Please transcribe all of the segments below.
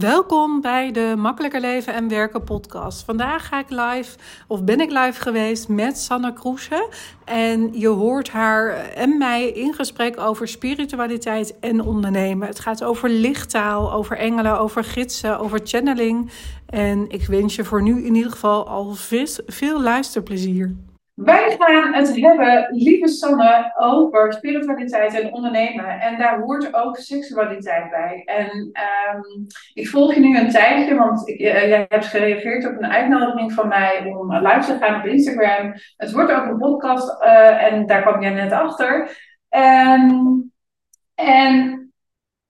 Welkom bij de Makkelijker Leven en Werken podcast. Vandaag ga ik live, of ben ik live geweest met Sanne Kroesen. En je hoort haar en mij in gesprek over spiritualiteit en ondernemen. Het gaat over lichttaal, over engelen, over gidsen, over channeling. En ik wens je voor nu in ieder geval al veel luisterplezier. Wij gaan het hebben, lieve Sanne, over spiritualiteit en ondernemen. En daar hoort ook seksualiteit bij. En um, ik volg je nu een tijdje, want uh, jij hebt gereageerd op een uitnodiging van mij om live te gaan op Instagram. Het wordt ook een podcast uh, en daar kwam jij net achter. En, en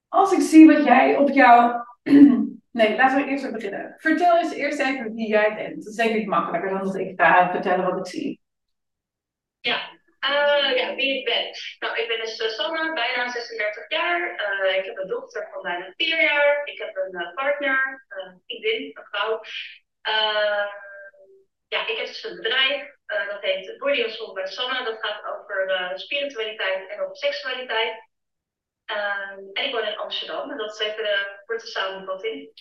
als ik zie wat jij op jouw. Nee, laten we eerst beginnen. Vertel eens eerst even wie jij bent. Dat is denk ik makkelijker dan dat ik ga vertellen wat ik zie. Ja, uh, ja, wie ik ben. Nou, ik ben dus uh, Sanne, bijna 36 jaar. Uh, ik heb een dochter van bijna 4 jaar. Ik heb een partner, een vriendin, een vrouw. ja, ik heb dus een bedrijf, dat heet Body of Soul bij Sanne. Dat gaat over spiritualiteit en over seksualiteit. en ik woon in Amsterdam, en dat is even de korte samenvatting.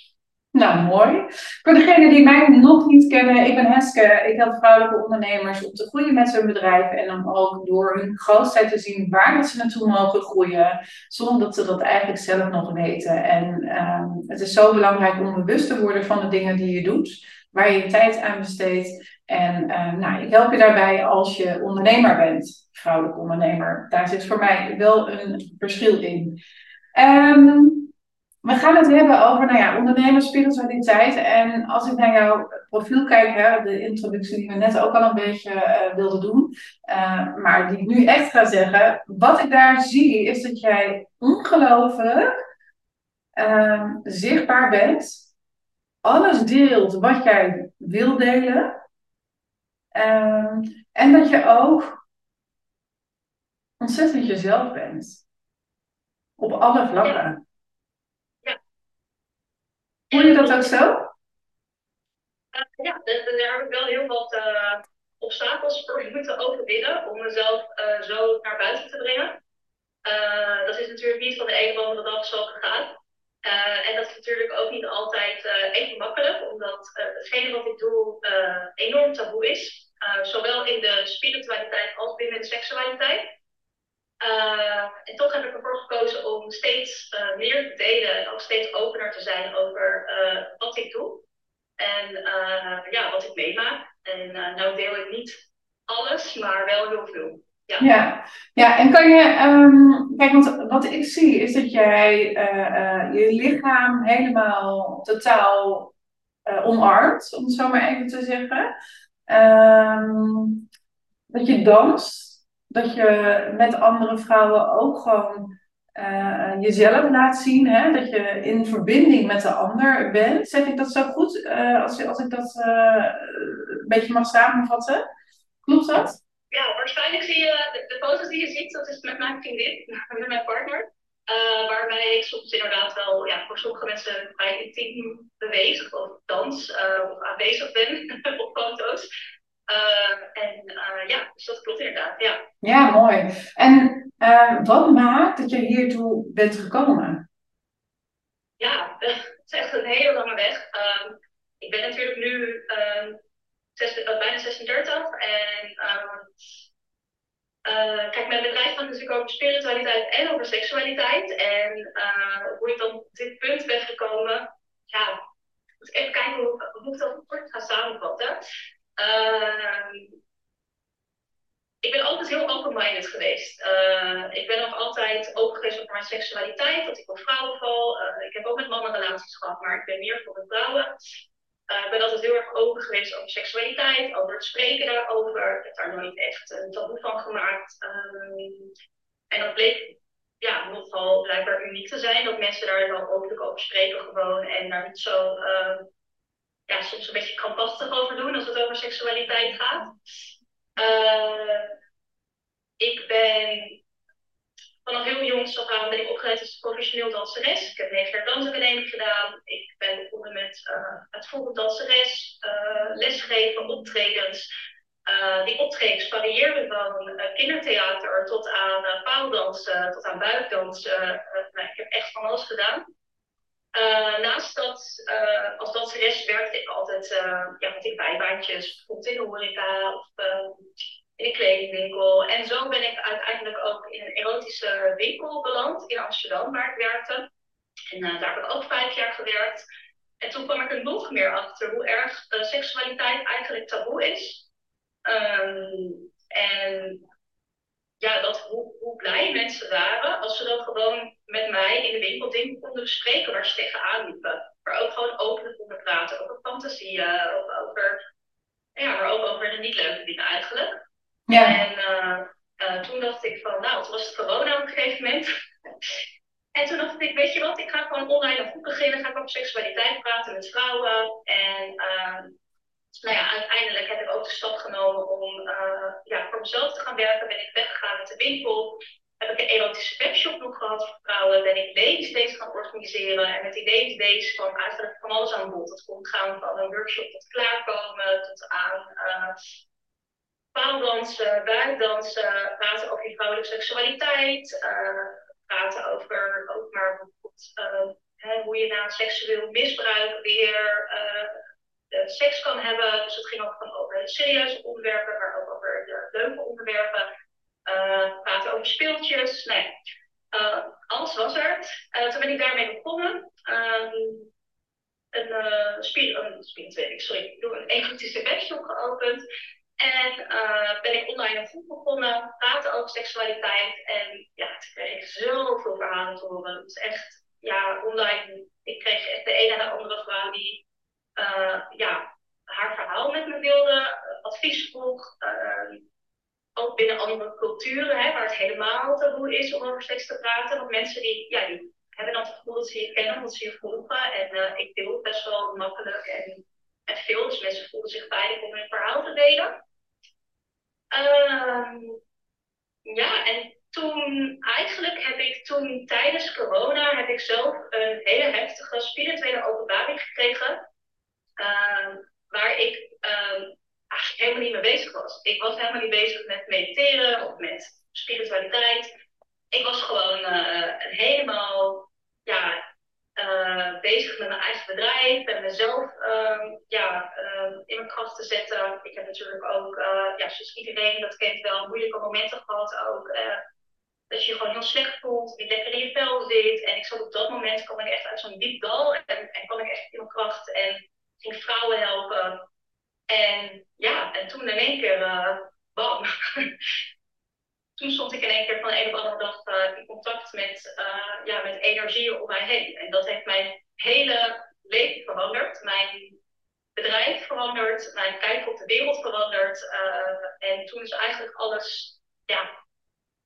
Nou, mooi. Voor degenen die mij nog niet kennen, ik ben Heske. Ik help vrouwelijke ondernemers om te groeien met hun bedrijf en om ook door hun grootheid te zien waar ze naartoe mogen groeien, zonder dat ze dat eigenlijk zelf nog weten. En uh, het is zo belangrijk om bewust te worden van de dingen die je doet, waar je je tijd aan besteedt. En uh, nou, ik help je daarbij als je ondernemer bent, vrouwelijke ondernemer. Daar zit voor mij wel een verschil in. Um, we gaan het hebben over nou ja, ondernemerspiritualiteit. En als ik naar jouw profiel kijk, hè, de introductie die we net ook al een beetje uh, wilden doen, uh, maar die ik nu echt ga zeggen. Wat ik daar zie is dat jij ongelooflijk uh, zichtbaar bent. Alles deelt wat jij wil delen. Ehm, en dat je ook ontzettend jezelf bent. Op alle vlakken. Voel je dat ook zo? Uh, ja, daar heb ik wel heel wat uh, obstakels voor moeten overwinnen om mezelf uh, zo naar buiten te brengen. dat is natuurlijk niet van de ene op de andere dag zo gegaan. en dat is natuurlijk ook niet altijd even makkelijk, omdat hetgene wat ik doe enorm taboe is. zowel in de spiritualiteit als binnen de seksualiteit. Uh, en toch heb ik ervoor gekozen om steeds uh, meer te delen en ook steeds opener te zijn over uh, wat ik doe en ja, wat ik meemaak. En nou deel ik niet alles, maar wel heel veel. Ja, ja, ja en kan je, um, kijk, want wat ik zie is dat jij je lichaam helemaal totaal omarmt, om het zo maar even te zeggen. Um, dat je danst dat je met andere vrouwen ook gewoon uh, jezelf laat zien. Hè? Dat je in verbinding met de ander bent. Zeg ik dat zo goed? Uh, als, ik dat uh, een beetje mag samenvatten. Klopt dat? Ja, waarschijnlijk zie je de, foto's die je ziet, dat is met mijn vriendin, met mijn partner. waarbij ik soms inderdaad wel ja, voor sommige mensen vrij intiem beweeg of dans of aanwezig ben op foto's. Uh, en uh, ja, dus dat klopt inderdaad, ja. Ja, mooi. En uh, wat maakt dat je hiertoe bent gekomen? Ja, het is echt een hele lange weg. Ehm, ik ben natuurlijk nu ehm, zes, bijna 36 en kijk, mijn bedrijf gaat natuurlijk over spiritualiteit en over seksualiteit. En hoe ik dan op dit punt ben gekomen, ja, moet ik even kijken hoe, hoe ik dat kort ga samenvatten. Uh, ik ben altijd heel open-minded geweest. Uh, ik ben ook altijd open geweest over mijn seksualiteit, dat ik op vrouwen val. Uh, ik heb ook met mannen relaties gehad, maar ik ben meer voor de vrouwen. Eh, ik ben altijd heel erg open geweest over seksualiteit, over het spreken daarover. Ik heb daar nooit echt een taboe van gemaakt. Ehm, en dat bleek ja, nogal blijkbaar uniek te zijn, dat mensen daar wel openlijk over spreken gewoon en daar niet zo ehm, ja, soms een beetje krampachtig over doen als het over seksualiteit gaat. Uh, ik ben vanaf heel jongs af aan ben ik opgeleid als professioneel danseres. Ik heb negen jaar dansacademie gedaan. Ik ben begonnen met uh, het volgende danseres, uh, lesgeven, optredens. die optredens variëren van kindertheater tot aan paaldansen, tot aan buikdansen. nou, ik heb echt van alles gedaan. Naast dat altijd uh, ja, met die bijbaantjes, bijvoorbeeld in de horeca of uh, in een kledingwinkel. En zo ben ik uiteindelijk ook in een erotische winkel beland in Amsterdam, waar ik werkte. En uh, daar heb ik ook vijf jaar gewerkt. En toen kwam ik er nog meer achter hoe erg seksualiteit eigenlijk taboe is. Um, en ja, dat, hoe, hoe blij mensen waren als ze dan gewoon met mij in de winkel dingen konden bespreken waar ze tegenaan liepen. Maar ook gewoon openlijk konden praten over fantasieën, of over, ja, maar ook over de niet leuke dingen eigenlijk. Ja. En uh, uh, toen dacht ik van, nou, het was het corona op een gegeven moment. en toen dacht ik, weet je wat, ik ga gewoon online een groep beginnen, ga ik over seksualiteit praten met vrouwen. En uh, nou ja, uiteindelijk heb ik ook de stap genomen om uh, ja, voor mezelf te gaan werken. Ben ik weggegaan met de winkel. Heb ik een erotische webshop nog gehad voor vrouwen. Ben ik days gaan organiseren. En met die ladies kwam eigenlijk van alles aan bod. Dat kon gaan van een workshop tot klaarkomen, tot aan uh, paaldansen, buikdansen, praten over je vrouwelijke seksualiteit. Uh, praten over ook maar bijvoorbeeld hè, hoe je na seksueel misbruik weer uh, seks kan hebben. Dus het ging ook over serieuze onderwerpen, maar ook over leuke onderwerpen. Uh, praten over speeltjes. Nee, uh, alles was er. toen ben ik daarmee begonnen. Um, een, uh, spier, een sorry, ik een egotistische webshop geopend. En ben ik online een groep begonnen, praten over seksualiteit. En ja, toen kreeg ik zoveel verhalen te horen. Het is echt, ja, online. Ik kreeg echt de een na de andere vrouw die ja, haar verhaal met me wilde, advies vroeg. Uh, ook binnen andere culturen, hè, waar het helemaal taboe is om over seks te praten. Want mensen die, ja, die hebben dan het gevoel dat ze je kennen, dat ze je volgen. En uh, ik deel best wel makkelijk en, en veel. Dus mensen voelen zich veilig om hun verhaal te delen. Uh, ja, en toen, eigenlijk heb ik toen tijdens corona, heb ik zelf een hele heftige spirituele openbaring gekregen. Ehm, waar ik um, eigenlijk helemaal niet mee bezig was. Ik was helemaal niet bezig met mediteren of met spiritualiteit. Ik was gewoon uh, helemaal ja, uh, bezig met mijn eigen bedrijf en mezelf um, ja, in mijn kracht te zetten. Ik heb natuurlijk ook, uh, ja, zoals iedereen dat kent wel, moeilijke momenten gehad ook. dat je je gewoon heel slecht voelt, niet lekker in je vel zit. En ik zat op dat moment, kwam ik echt uit zo'n diep dal en, en kwam ik echt in mijn kracht. En ging vrouwen helpen. En ja, en toen in één keer, uh, bam. toen stond ik in één keer van een op andere dag uh, in contact met, uh, ja, met energieën om mij heen. En dat heeft mijn hele leven veranderd. Mijn bedrijf veranderd. Mijn kijk op de wereld veranderd. en toen is eigenlijk alles ja,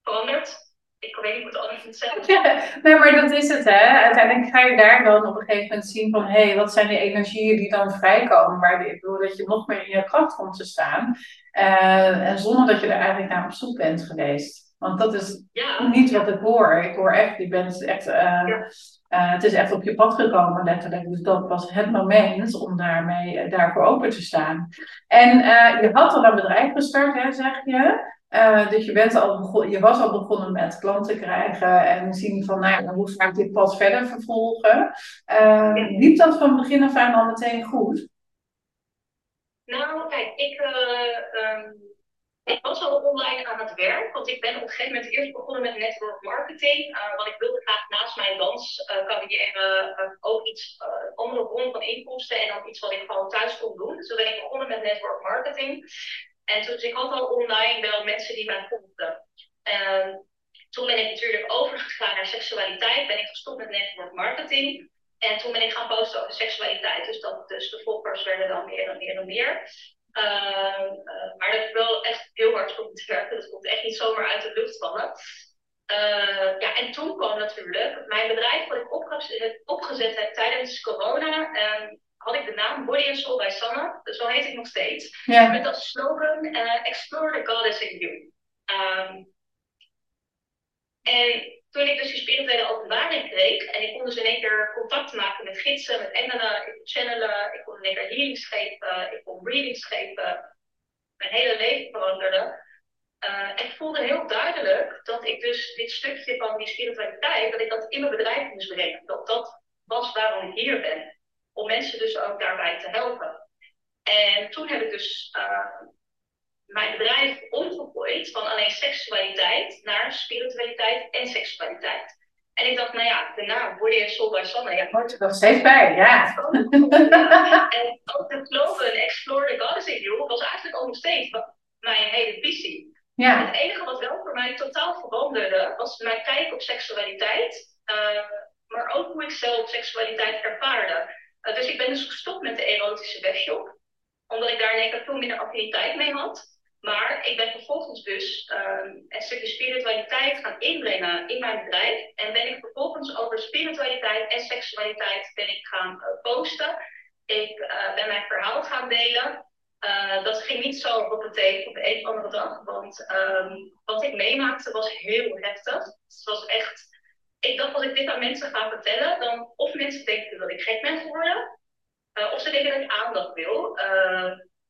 veranderd ik weet niet hoe het anders moet zeggen. Ja, nee, maar dat is het, hè. Uiteindelijk ga je daar dan op een gegeven moment zien van... hé, hey, wat zijn die energieën die dan vrijkomen... waardoor dat je nog meer in je kracht komt te staan. Uh, en zonder dat je er eigenlijk naar op zoek bent geweest. Want dat is ja. niet wat ik hoor. Ik hoor echt, je bent echt... Uh, ja. Uh, het is echt op je pad gekomen, letterlijk. Dus dat was het moment om daarmee, daarvoor open te staan. En je had al een bedrijf gestart, hè, zeg je. Uh, dus je, bent al begon, je was al begonnen met klanten krijgen en zien van nou ja, hoe ga ik dit pad verder vervolgen. Uh, liep dat van begin af aan al meteen goed? Nou, kijk, ik, uh, um, ik was al online aan het werk, want ik ben op een gegeven moment eerst begonnen met network marketing. want ik wilde graag naast mijn danscarrière ook iets, andere bron van inkomsten en dan iets wat ik gewoon thuis kon doen. Dus toen ben ik begonnen met network marketing. En toen, dus ik had al online wel mensen die mij volgden. Toen ben ik natuurlijk overgegaan naar seksualiteit, ben ik gestopt met network marketing. En toen ben ik gaan posten over seksualiteit. Dus, dat, dus de volgers werden dan meer en meer en meer. Uh, uh, maar dat is wel echt heel hard om te werken. Dat komt echt niet zomaar uit de lucht vallen. Uh, ja, en toen kwam natuurlijk mijn bedrijf wat ik opgezet heb tijdens corona. Ehm, had ik de naam Body and Soul bij Sanne. Dus zo heet ik nog steeds. Met als slogan uh, Explore the Goddess in You. Um, en toen ik dus die spirituele openbaring kreeg en ik kon dus in één keer contact maken met gidsen, met engelen, ik kon channelen, ik kon in één keer healings geven, ik kon readings geven. Mijn hele leven veranderde. Uh, ik voelde heel duidelijk dat ik dus dit stukje van die spiritualiteit, dat ik dat in mijn bedrijf moest brengen. Dat dat was waarom ik hier ben om mensen dus ook daarbij te helpen. En toen heb ik dus mijn bedrijf omgegooid van alleen seksualiteit naar spiritualiteit en seksualiteit. En ik dacht, nou ja, daarna word je Soul by Sanne. Ja, hoort er nog steeds bij, ja. en ook de Global Explore the Goddess in You was eigenlijk ook nog steeds mijn hele visie. Ja. Het enige wat wel voor mij totaal veranderde, was mijn kijk op seksualiteit. Uh, maar ook hoe ik zelf seksualiteit ervaarde. Uh, dus ik ben dus gestopt met de erotische webshop. Omdat ik daar in keer veel minder affiniteit mee had. Maar ik ben vervolgens dus um, een stukje spiritualiteit gaan inbrengen in mijn bedrijf. En ben ik vervolgens over spiritualiteit en seksualiteit ben ik gaan uh, posten. Ik uh, ben mijn verhaal gaan delen. Dat ging niet zo op het tegen op een of andere dag. Want um, wat ik meemaakte was heel heftig. Het was echt. Ik dacht als ik dit aan mensen ga vertellen, dan of mensen denken dat ik gek ben geworden. of ze denken dat ik aandacht wil.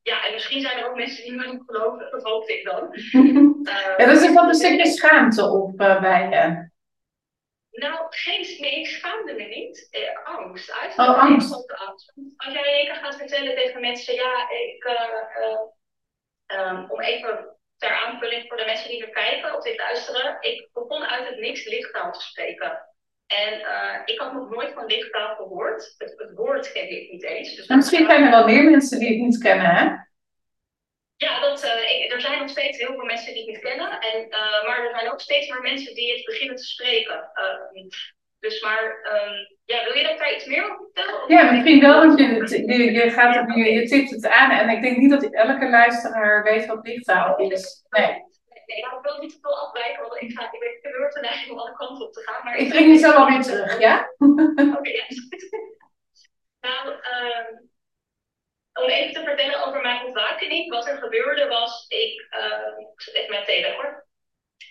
Ja, en misschien zijn er ook mensen die me niet geloven, dat hoop ik dan. ja, er zit wel een stukje schaamte op uh, bij je. Nou, geen, nee, ik schaamde me niet. Eh, angst. Uit oh, angst. angst. Als jij in één keer gaat vertellen tegen mensen, ja, ik, uh, um, om even ter aanvulling voor de mensen die er kijken of dit luisteren, ik begon uit het niks lichttaal te spreken. En uh, ik had nog nooit van lichttaal gehoord. Het, het woord kende ik niet eens. Dus misschien zijn er wel meer mensen die het niet kennen, hè? Ja, dat, uh, er zijn nog steeds heel veel mensen die het niet kennen. En, uh, maar er zijn ook steeds meer mensen die het beginnen te spreken. Dus maar, um, ja, wil je dat daar iets meer over vertellen? Ja, misschien wel, want je, je, je, gaat het, je, je tipt het aan. En ik denk niet dat elke luisteraar weet wat lichttaal is. Nee. Nee, maar ik wil niet te veel afwijken, want ik, ga, ik ben neiging om alle kanten op te gaan. Maar ik breng je zo wel weer terug, ja? Oké, ja. nou, um, om even te vertellen over mijn ontwakening. Wat er gebeurde was, ik, uh, ik even met thee hoor.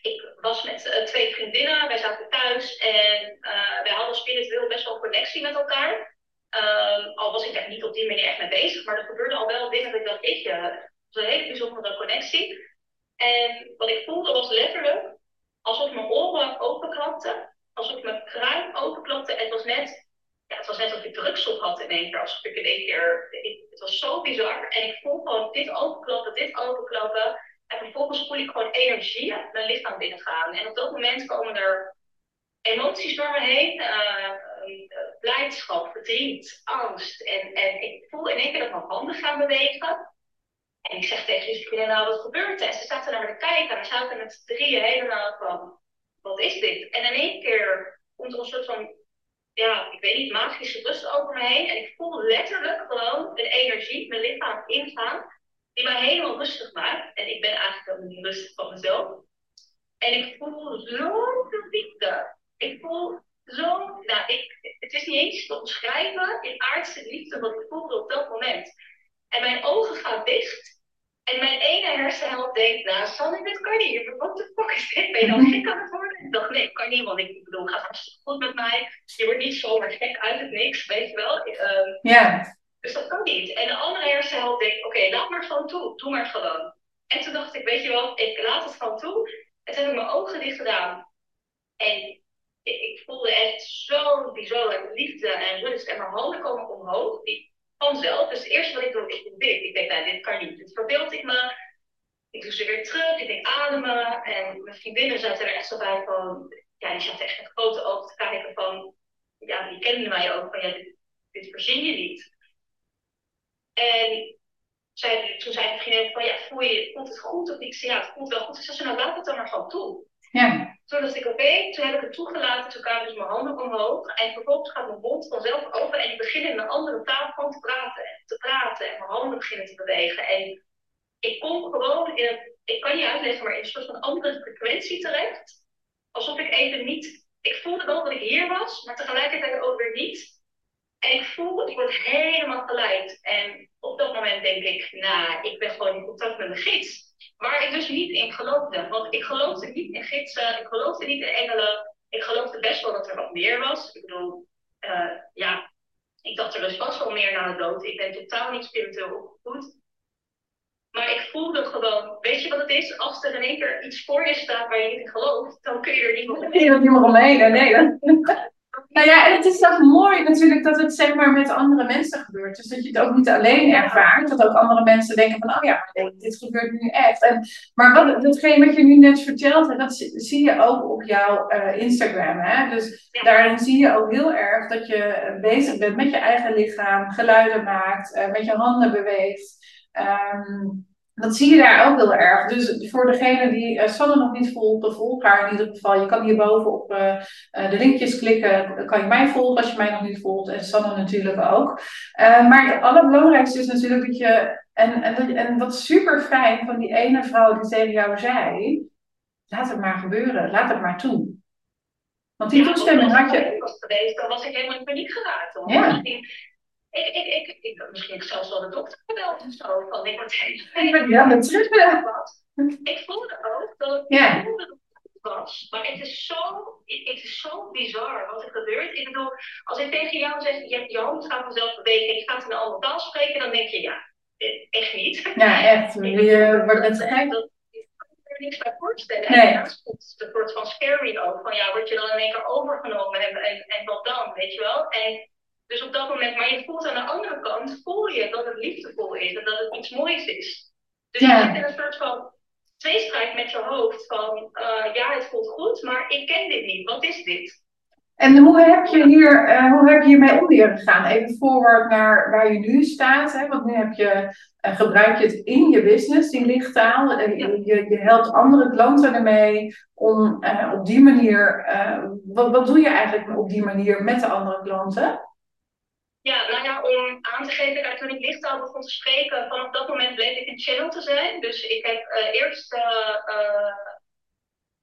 Ik was met uh, twee vriendinnen, wij zaten thuis en uh, wij hadden spiritueel best wel connectie met elkaar. Um, al was ik daar niet op die manier echt mee bezig, maar er gebeurde al wel dingen dat ik dacht, ik, het was een hele bijzondere connectie. En wat ik voelde was letterlijk alsof mijn oren openklapten, alsof mijn kruin openklapte. En het was net, ja, het was net alsof ik drugs op had in één keer. Alsof ik in één keer, het was zo bizar. En ik voel gewoon dit openklappen, dit openklappen. En vervolgens voel ik gewoon energie mijn lichaam binnengaan. En op dat moment komen er emoties door me heen. Uh, blijdschap, verdriet, angst. En, en ik voel in één keer dat mijn handen gaan bewegen. En ik zeg tegen vriendin, nou wat gebeurt er? En ze zaten naar me te kijken en we zaten met z'n drieën helemaal van, wat is dit? En in één keer komt er een soort van, ja, ik weet niet, magische rust over me heen. En ik voel letterlijk gewoon een energie, mijn lichaam ingaan, die mij helemaal rustig maakt. En ik ben eigenlijk ook niet rustig van mezelf. En ik voel zoveel liefde. Ik voel zo, nou, ik, het is niet eens te omschrijven in aardse liefde wat ik voelde op dat moment. En mijn ogen gaan dicht. En mijn ene hersenhelft denkt, nou Sanne, dit kan niet. Wat de fuck is dit? Ben je dan gek aan het worden? Ik dacht, nee, ik kan niet, want ik bedoel, het gaat hartstikke goed met mij. Je wordt niet zomaar gek uit het niks, weet je wel. Um, ja. Dus dat kan niet. En de andere hersenhelft denkt, oké, laat maar gewoon toe. Doe maar gewoon. En toen dacht ik, weet je wat, ik laat het gewoon toe. En toen heb ik mijn ogen dicht gedaan. En ik, ik voelde echt zo bijzonder liefde en rust. En mijn handen komen omhoog. Die vanzelf. Dus het eerste wat ik doe, ik dit. Ik denk, nou, dit kan niet. Dit verbeeld ik me. Ik doe ze weer terug. Ik denk ademen. En mijn vriendinnen zaten er echt zo bij van... Ja, die zaten echt met grote ogen te kijken van... Ja, die kenden mij ook van, ja, dit, dit je niet. En zei, toen zei mijn vriendin van, ja, voel je, voelt het goed? Of ik zei, ja, het voelt wel goed. Ze zei, nou, laat het dan maar gewoon toe. Ja. Toen dacht ik, oké, toen heb ik het toegelaten, toen kwamen dus mijn handen omhoog. En vervolgens gaat mijn mond vanzelf open en ik begin in een andere taal gewoon te praten en te praten. En mijn handen beginnen te bewegen. En ik kom gewoon in een, ik kan je uitleggen, maar in een soort van andere frequentie terecht. Alsof ik even niet, ik voelde wel dat ik hier was, maar tegelijkertijd ook weer niet. En ik voel, ik word helemaal geleid. En op dat moment denk ik, nou, ik ben gewoon in contact met mijn gids. Waar ik dus niet in geloofde. Want ik geloofde niet in gidsen, ik geloofde niet in engelen. Ik geloofde best wel dat er wat meer was. Ik bedoel, uh, ja, ik dacht er dus vast wel meer na de dood. Ik ben totaal niet spiritueel opgevoed. Maar ik voelde gewoon, weet je wat het is? Als er in één keer iets voor je staat waar je niet in gelooft, dan kun je er niet meer omheen. Omheen, nee. Nou ja, en het is toch mooi natuurlijk dat het zeg maar met andere mensen gebeurt. Dus dat je het ook niet alleen ervaart. Dat ook andere mensen denken van, oh ja, dit gebeurt nu echt. En, maar wat, datgene wat je nu net vertelt, dat zie je ook op jouw uh, Instagram. Hè? Dus daarin zie je ook heel erg dat je bezig bent met je eigen lichaam, geluiden maakt, uh, met je handen beweegt. Um, dat zie je daar ook heel erg. Dus voor degene die uh, Sanne nog niet volgt, volg haar in ieder geval. Je kan hierboven op uh, de linkjes klikken. kan je mij volgen als je mij nog niet volgt. En Sanne natuurlijk ook. Uh, maar het allerbelangrijkste is natuurlijk dat je... En, en, en wat super fijn van die ene vrouw die tegen jou zei... Laat het maar gebeuren. Laat het maar toe. Want die toestemming had je... Was geweest, dan was ik helemaal in paniek geraakt. Hoor. Ja. Ik, ik, ik, ik, misschien zelfs wel de dokter gebeld of zo. Van ik word helemaal. Ja, met terug Ik voelde ook dat het ja. was. Maar het is, zo, het is zo bizar wat er gebeurt. Ik bedoel, als ik tegen jou zeg, je, je hand gaat vanzelf bewegen, je gaat in een andere taal spreken, dan denk je, ja, echt niet. Ja, echt. Je wordt. Ik kan er niks bij voorstellen. Nee. En het soort van scary ook. Van ja, word je dan in één keer overgenomen en, en, en wat dan, weet je wel? En dus op dat moment, maar je voelt aan de andere kant, voel je dat het liefdevol is en dat het iets moois is. Dus je zit in een soort van tweestrijd met je hoofd van, uh, ja, het voelt goed, maar ik ken dit niet. Wat is dit? En hoe heb je hier, uh, hoe heb je hiermee om gegaan? Even forward naar waar je nu staat. Hè? Want nu heb je, uh, gebruik je het in je business, die lichttaal. Uh, je, je helpt andere klanten ermee om op die manier. wat, wat doe je eigenlijk op die manier met de andere klanten? Ja, nou ja, om aan te geven, dat toen ik lichttaal begon te spreken, vanaf dat moment bleek ik een channel te zijn. Dus ik heb uh, eerst uh,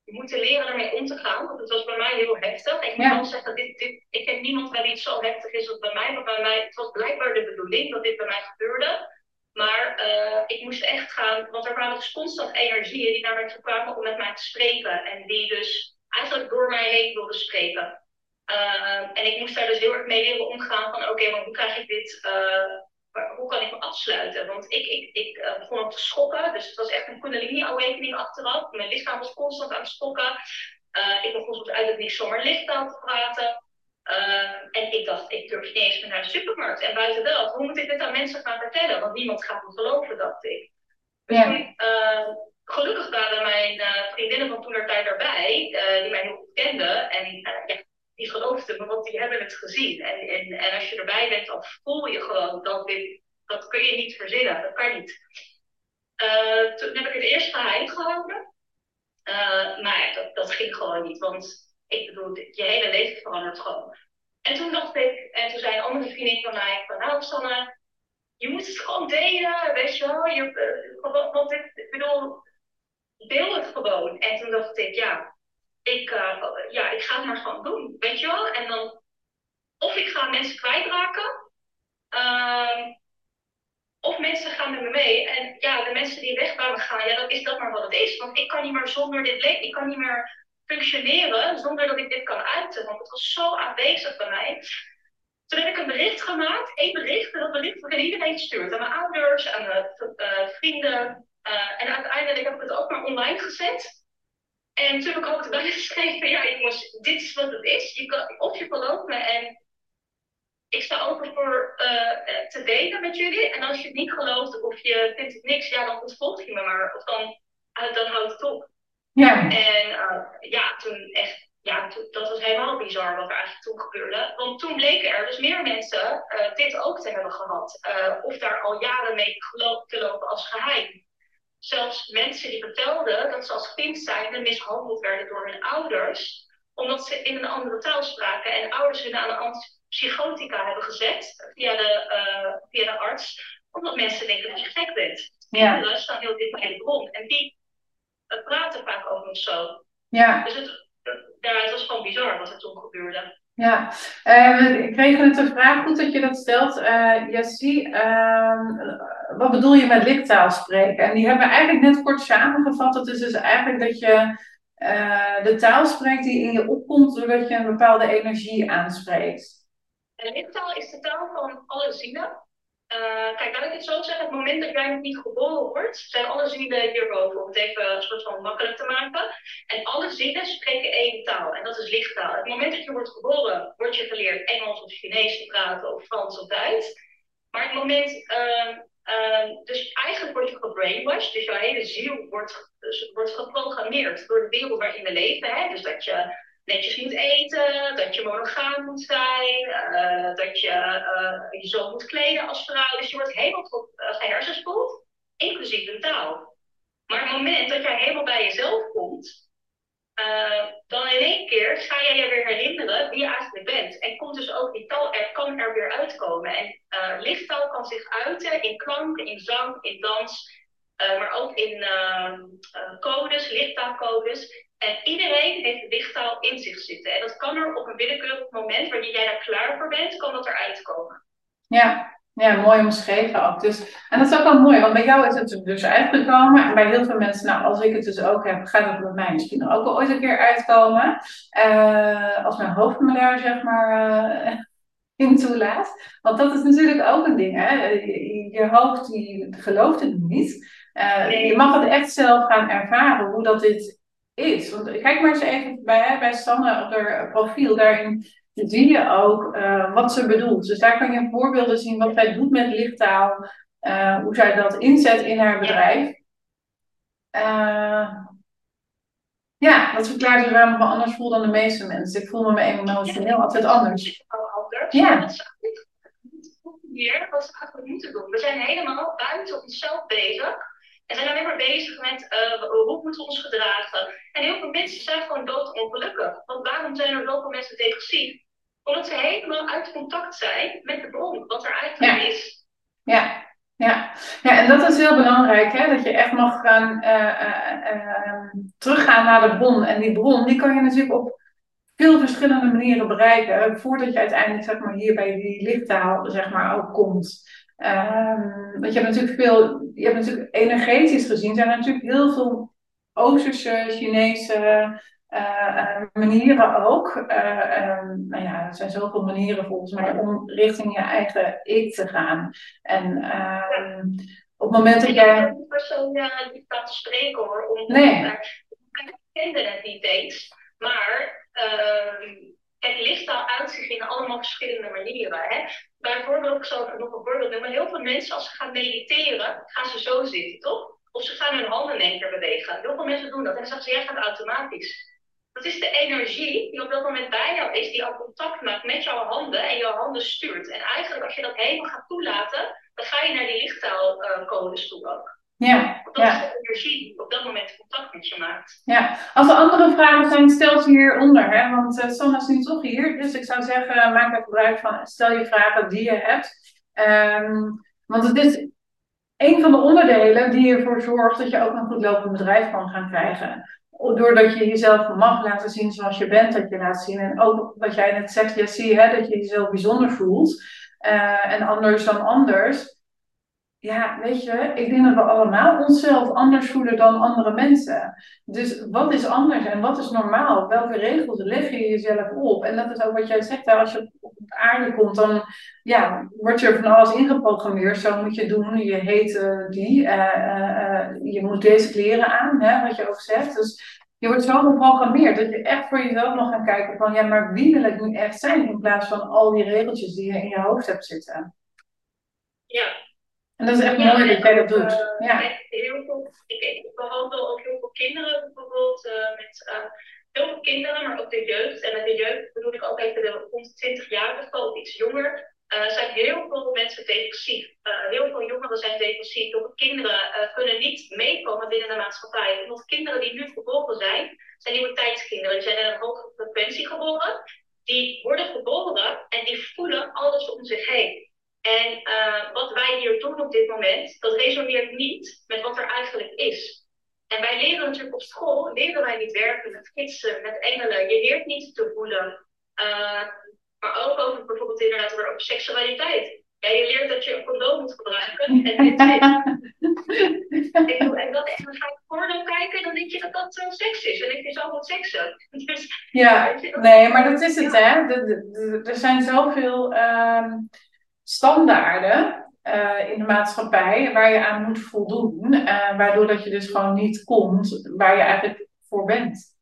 moeten leren ermee om te gaan, want het was bij mij heel heftig. Ik moet wel zeggen, dit, dit, ik ken niemand waar iets zo heftig is als bij mij, maar bij mij, het was blijkbaar de bedoeling dat dit bij mij gebeurde. Maar ik moest echt gaan, want er waren dus constant energieën die naar mij toe kwamen om met mij te spreken. En die dus eigenlijk door mij heen wilden spreken. Uh, en ik moest daar dus heel erg mee leren omgaan van oké, okay, maar hoe krijg ik dit, uh, hoe kan ik me afsluiten? Want ik, ik, ik uh, begon op te schokken, dus het was echt een kundalini-awakening achteraf. Mijn lichaam was constant aan het schokken. ik begon soms uit het niet zomaar lichttaal te praten. en ik dacht, ik durf niet eens meer naar de supermarkt. En buiten dat, hoe moet ik dit aan mensen gaan vertellen? Want niemand gaat me geloven, dacht ik. Dus toen, gelukkig waren mijn vriendinnen van toen tijd erbij, die mij heel goed kenden. En ja, die geloofden me, want die hebben het gezien. En, en, en als je erbij bent, dan voel je gewoon dat dit, dat kun je niet verzinnen, dat kan niet. Uh, toen heb ik het eerst geheim gehouden. Uh, maar dat, dat ging gewoon niet, want ik bedoel, je hele leven verandert gewoon. En toen dacht ik, en toen zei een andere vriendin van mij, van nou Sanne, je moet het gewoon delen, weet je wel. Je, uh, want ik bedoel, deel het gewoon. En toen dacht ik, ja, ik, uh, ja, ik ga het maar gewoon doen, weet je wel? En dan, of ik ga mensen kwijtraken, uh, of mensen gaan met me mee. En ja, de mensen die weg waren gaan, ja, dan is dat maar wat het is. Want ik kan niet meer zonder dit leven, ik kan niet meer functioneren zonder dat ik dit kan uiten. Want het was zo aanwezig bij mij. Toen heb ik een bericht gemaakt, één bericht, en dat bericht heb ik aan iedereen gestuurd. Aan mijn ouders, aan mijn uh, vrienden. Uh, en uiteindelijk heb ik het ook maar online gezet. En toen heb ik ook erbij geschreven, ja jongens, dit is wat het is. Je kan, of je gelooft me en ik sta open voor uh, te delen met jullie. En als je het niet gelooft of je vindt het niks, ja dan ontvolg je me maar. Of dan, uh, dan houdt het op. Ja. En ja, toen echt, ja, toen, dat was helemaal bizar wat er eigenlijk toen gebeurde. Want toen bleken er dus meer mensen dit ook te hebben gehad. of daar al jaren mee te lopen als geheim zelfs mensen die vertelden dat ze als kind zijn mishandeld werden door hun ouders, omdat ze in een andere taal spraken en ouders hun aan een antipsychotica hebben gezet via de, uh, via de arts, omdat mensen denken dat je gek bent. Ja. Kinderen staan heel dicht bij de bron en die uh, praten vaak over zo. Ja. Dus het, ja, het was gewoon bizar wat er toen gebeurde. Ja, ik kreeg net een vraag, goed dat je dat stelt. Uh, wat bedoel je met liktaal spreken? En die hebben we eigenlijk net kort samengevat. Dat is dus eigenlijk dat je uh, de taal spreekt die in je opkomt doordat je een bepaalde energie aanspreekt. En liktaal is de taal van alle zinnen. Uh, kijk, laat ik het zo zeggen. Het moment dat jij nog niet geboren wordt, zijn alle zielen hierboven. Om het even een soort van makkelijk te maken. En alle zielen spreken één taal. En dat is lichttaal. Het moment dat je wordt geboren, word je geleerd Engels of Chinees te praten. Of Frans of Duits. Maar het moment... Uh, uh, dus eigenlijk word je gebrainwashed. Dus jouw hele ziel wordt, dus wordt geprogrammeerd door de wereld waarin we leven. Hè? Dus dat je netjes moet eten, dat je monogaam moet zijn, uh, dat je uh, je zo moet kleden als vrouw. Dus je wordt helemaal tot uh, gehersenspoeld, inclusief de taal. Maar het moment dat jij helemaal bij jezelf komt, dan in één keer ga jij je weer herinneren wie je eigenlijk bent. En komt dus ook die taal er, kan er weer uitkomen. En lichttaal kan zich uiten in klank, in zang, in dans, maar ook in codes, lichttaalcodes. En iedereen heeft de lichttaal in zich zitten. En dat kan er op een willekeurig moment, wanneer jij daar klaar voor bent, kan dat eruit komen. Ja, ja mooi omschreven ook. Dus, en dat is ook wel mooi, want bij jou is het dus uitgekomen. En bij heel veel mensen, nou, als ik het dus ook heb, gaat het bij mij misschien ook wel ooit een keer uitkomen. Uh, als mijn hoofd me daar, zeg maar, uh, in toelaat. Want dat is natuurlijk ook een ding, hè. Je, je hoofd die gelooft het niet. Uh, Je mag het echt zelf gaan ervaren, hoe dat dit is. Want kijk maar eens even bij, bij Sanne op haar profiel. Daarin zie je ook uh, wat ze bedoelt. Dus daar kan je voorbeelden zien wat zij doet met lichttaal. Uh, hoe zij dat inzet in haar bedrijf. Uh, ja, dat verklaart dus waarom ik me anders voel dan de meeste mensen. Ik voel me emotioneel altijd anders. Ja. Dat is hier wat we eigenlijk moeten doen. We zijn helemaal buiten onszelf bezig. En zijn alleen maar bezig met uh, hoe moeten we ons gedragen. En heel veel mensen zijn gewoon doodongelukkig. Want waarom zijn er zoveel mensen depressief? Omdat ze helemaal uit contact zijn met de bron, wat er eigenlijk is. Ja. Ja. ja, en dat is heel belangrijk, hè? dat je echt mag gaan uh, uh, teruggaan naar de bron. En die bron, die kan je natuurlijk op veel verschillende manieren bereiken, voordat je uiteindelijk zeg maar, hier bij die lichttaal zeg maar, ook komt. Um, want je hebt natuurlijk veel, je hebt natuurlijk energetisch gezien, zijn er natuurlijk heel veel Oosterse, Chinese uh, manieren ook. Uh, um, nou ja, er zijn zoveel manieren volgens mij om richting je eigen ik te gaan. En um, op het moment dat jij. Ik persoon niet te spreken hoor. Om nee. Ik kende het niet eens. Maar. Uh, het lichttaal uit zich in allemaal verschillende manieren. Hè? Bijvoorbeeld, ik zal nog een voorbeeld noemen. Heel veel mensen, als ze gaan mediteren, gaan ze zo zitten, toch? Of ze gaan hun handen in één keer bewegen. Heel veel mensen doen dat. En dan zeggen ze, jij gaat automatisch. Dat is de energie die op dat moment bij jou is, die al contact maakt met jouw handen en jouw handen stuurt. En eigenlijk, als je dat helemaal gaat toelaten, dan ga je naar die lichttaalcodes toe ook. Ja, dat ja. is de energie die op dat moment contact met je maakt. Ja, als er andere vragen zijn, stel ze hieronder. Hè? Want uh, Sanne is nu toch hier. Dus ik zou zeggen, maak er gebruik van. Stel je vragen die je hebt. Um, want het is een van de onderdelen die ervoor zorgt dat je ook een goed lopend bedrijf kan gaan krijgen. Doordat je jezelf mag laten zien zoals je bent, dat je laat zien. En ook wat jij net zegt, Jessie, hè, dat je jezelf bijzonder voelt. Uh, en anders dan anders ja, weet je, ik denk dat we allemaal onszelf anders voelen dan andere mensen. Dus wat is anders en wat is normaal? Welke regels leg je jezelf op? En dat is ook wat jij zegt, als je op aarde komt, dan ja, wordt je van alles ingeprogrammeerd. Zo moet je doen, je heet uh, die, uh, uh, je moet deze kleren aan, hè, wat je ook zegt. Dus je wordt zo geprogrammeerd dat je echt voor jezelf nog gaat kijken van, ja, maar wie wil ik nu echt zijn? In plaats van al die regeltjes die je in je hoofd hebt zitten. Ja, en dat is echt ja, mooi dat jij dat doet. Uh, ja. Heel veel, ik, ik behandel ook heel veel kinderen bijvoorbeeld. Uh, met uh, heel veel kinderen, maar ook de jeugd. En met de jeugd bedoel ik ook even de rond 20 jaar of iets jonger. Er zijn heel veel mensen depressief. heel veel jongeren zijn depressief. Heel veel kinderen kunnen niet meekomen binnen de maatschappij. Want kinderen die nu geboren zijn, zijn nieuwe tijdskinderen. Die zijn in een hoge frequentie geboren. Die worden geboren en die voelen alles om zich heen. En uh, wat wij hier doen op dit moment, dat resoneert niet met wat er eigenlijk is. En wij leren natuurlijk op school, leren wij niet werken met gidsen, met engelen. Je leert niet te voelen. Uh, maar ook over bijvoorbeeld inderdaad over seksualiteit. Ja, je leert dat je een condoom moet gebruiken. En dit is. en, dat, en dan ga je porno kijken, dan denk je dat dat uh, seks is. En ik vind zo wat seksen. Dus, ja, nee, maar dat is het, hè. Er zijn zoveel. Um standaarden uh, in de maatschappij waar je aan moet voldoen, uh, waardoor dat je dus gewoon niet komt waar je eigenlijk voor bent.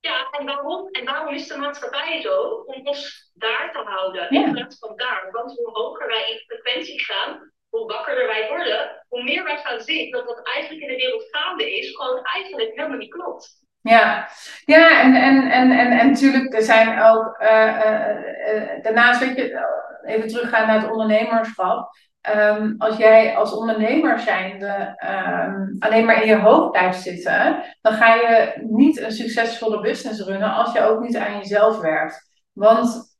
Ja, en waarom, en waarom is de maatschappij zo? Om ons daar te houden in plaats van daar. Want hoe hoger wij in frequentie gaan, hoe wakkerder wij worden, hoe meer wij gaan zien dat wat eigenlijk in de wereld gaande is, gewoon eigenlijk helemaal niet klopt. Ja, ja en, en, en, en, en natuurlijk, er zijn ook, uh, uh, daarnaast weet je, even teruggaan naar het ondernemerschap. Um, als jij als ondernemer zijnde um, alleen maar in je hoofd blijft zitten, dan ga je niet een succesvolle business runnen als je ook niet aan jezelf werkt. Want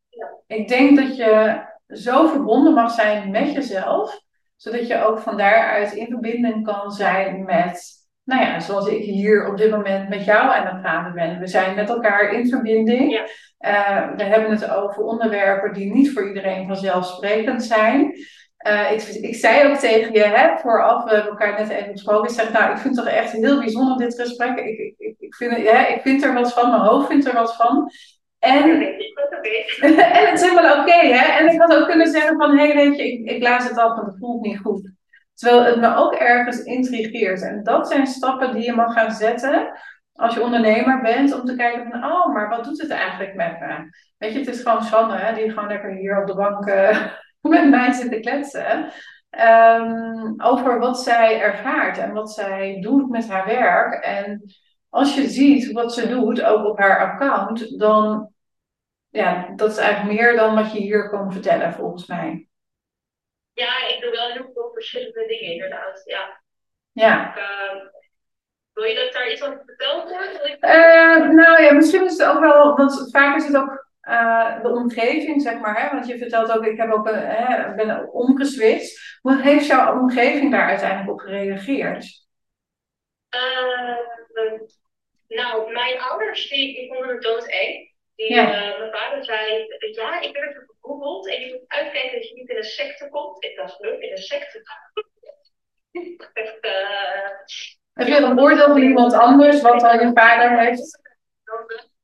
ik denk dat je zo verbonden mag zijn met jezelf, zodat je ook van daaruit in verbinding kan zijn met, nou ja, zoals ik hier op dit moment met jou aan het praten ben. We zijn met elkaar in verbinding. Ja. Uh, we hebben het over onderwerpen die niet voor iedereen vanzelfsprekend zijn. Uh, ik, ik zei ook tegen je, hè, vooraf we elkaar net even gesproken, ik zeg, nou, ik vind het toch echt heel bijzonder dit gesprek. Ik, ik, ik, vind, hè, ik vind er wat van, mijn hoofd vindt er wat van. En, en het is helemaal oké, hè. En ik had ook kunnen zeggen van, hé, hey, weet je, ik, ik laat het af, want het voelt niet goed. Terwijl het me ook ergens intrigeert. En dat zijn stappen die je mag gaan zetten als je ondernemer bent, om te kijken van, oh, maar wat doet het eigenlijk met me? Weet je, het is gewoon Sanne, die gewoon lekker hier op de bank uh, met mij zit te kletsen. Um, over wat zij ervaart en wat zij doet met haar werk. En als je ziet wat ze doet, ook op haar account, dan ja, dat is eigenlijk meer dan wat je hier kan vertellen, volgens mij. Ja, ik doe wel heel veel verschillende dingen, inderdaad. Ja. Ja. Ik, uh, wil je dat daar iets over verteld wordt? Uh, nou ja, misschien is het ook wel, want vaak is het ook uh, de omgeving, zeg maar. Hè? Want je vertelt ook, ik heb ook een, hè, ben omgeswitcht. Hoe heeft jouw omgeving daar uiteindelijk op gereageerd? Uh, nou, mijn ouders, die, die vonden het doodeng. Die, ja. mijn vader zei, ja, ik heb even en je moet uitkijken dat je niet in een secte komt. Ik dacht, leuk, in een secte. Echt, uh, heb je een oordeel van iemand anders, wat dan je vader heeft?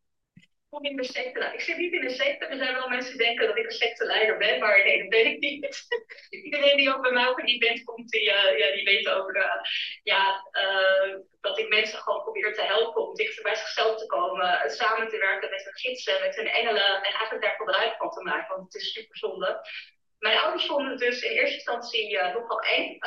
in de ik zit niet in een secte. Er zijn wel mensen die denken dat ik een secteleider ben, maar nee, dat ben ik niet. Iedereen die ook bij mij op een event komt, die, uh, ja, die weet over de, ja, uh, dat ik mensen gewoon probeer te helpen om dichter bij zichzelf te komen. Samen te werken met hun gidsen, met hun engelen en eigenlijk daar gebruik van te maken, want het is super zonde. Mijn ouders vonden het dus in eerste instantie nogal eng.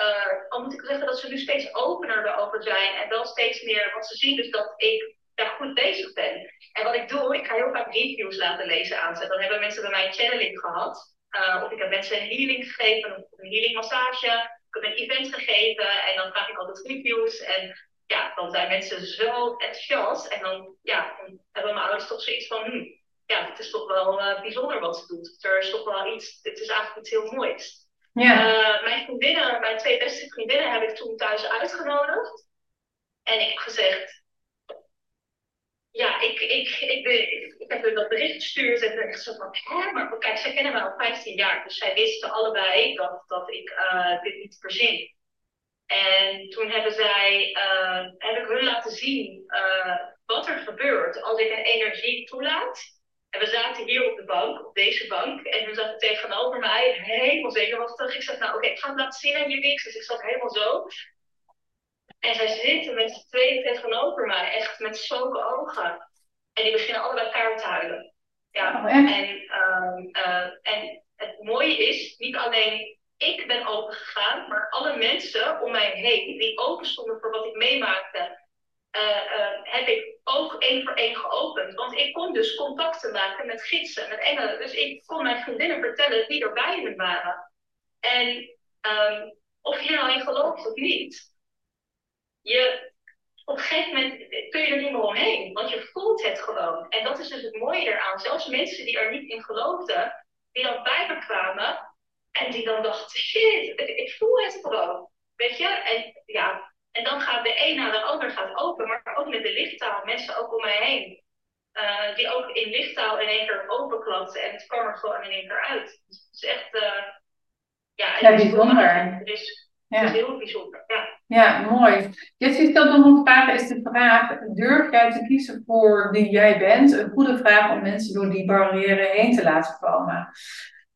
Al moet ik zeggen dat ze nu steeds opener erover zijn en wel steeds meer, wat ze zien dus dat ik daar goed bezig ben. En wat ik doe, ik ga heel vaak reviews laten lezen aan ze. Dan hebben mensen bij mij channeling gehad. Uh, of ik heb mensen een healing gegeven, een healing massage. Ik heb een event gegeven en dan vraag ik altijd reviews. En ja, dan zijn mensen zo enthousiast. En dan, ja, dan hebben mijn ouders toch zoiets van, hm, ja, het is toch wel uh, bijzonder wat ze doet. Er is toch wel iets, het is eigenlijk iets heel moois. Ja. Uh, mijn vriendinnen, mijn twee beste vriendinnen heb ik toen thuis uitgenodigd. En ik heb gezegd, ja, ik, ik, ik, ik, ik heb dat bericht gestuurd en ik zo van, hè, maar kijk, zij kennen mij al 15 jaar, dus zij wisten allebei dat, dat ik uh, dit niet verzin. En toen hebben zij, uh, heb ik hun laten zien wat er gebeurt als ik een energie toelaat. En we zaten hier op de bank, op deze bank, en hun zaten tegenover mij, helemaal zenuwachtig. Ik zeg, nou oké, ik ga het laten zien aan jullie. Dus ik zat helemaal zo. En zij zitten met z'n tweeën tegenover mij, echt met zulke ogen. En die beginnen allebei elkaar te huilen. Ja, oh, en, um, uh, en het mooie is, niet alleen ik ben open gegaan, maar alle mensen om mij heen die open stonden voor wat ik meemaakte, uh, uh, heb ik ook één voor één geopend. Want ik kon dus contacten maken met gidsen, met engelen. Dus ik kon mijn vriendinnen vertellen wie er bij me waren. En um, of je nou in gelooft of niet, je, op een gegeven moment kun je er niet meer omheen, want je voelt het gewoon. En dat is dus het mooie eraan. Zelfs mensen die er niet in geloofden, die dan bij me kwamen en die dan dachten: shit, ik voel het gewoon. Weet je? En, ja, en dan gaat de een naar de ander gaat open, maar ook met de lichttaal, mensen ook om mij heen. Uh, die ook in lichttaal in één keer openklapten en het kwam er gewoon in één keer uit. Dus het is echt, uh, ja, het ja, bijzonder. Is, ja. het is heel bijzonder. Ja. Ja, mooi. Jessie stelt nog een vraag, is de vraag, durf jij te kiezen voor wie jij bent? Een goede vraag om mensen door die barrière heen te laten komen.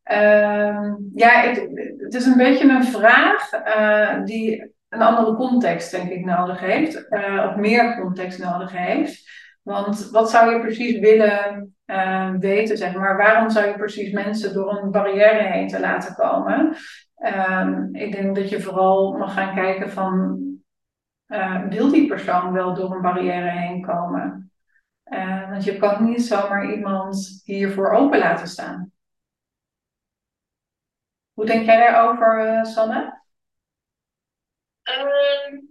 Ehm, ja, het, het, is een beetje een vraag uh, die een andere context, denk ik, nodig heeft. Uh, of meer context nodig heeft. Want wat zou je precies willen uh, weten, zeg maar? Waarom zou je precies mensen door een barrière heen te laten komen? Um, ik denk dat je vooral mag gaan kijken van, wil die persoon wel door een barrière heen komen? want je kan niet zomaar iemand hiervoor open laten staan. Hoe denk jij daarover, uh, Sanne? Um,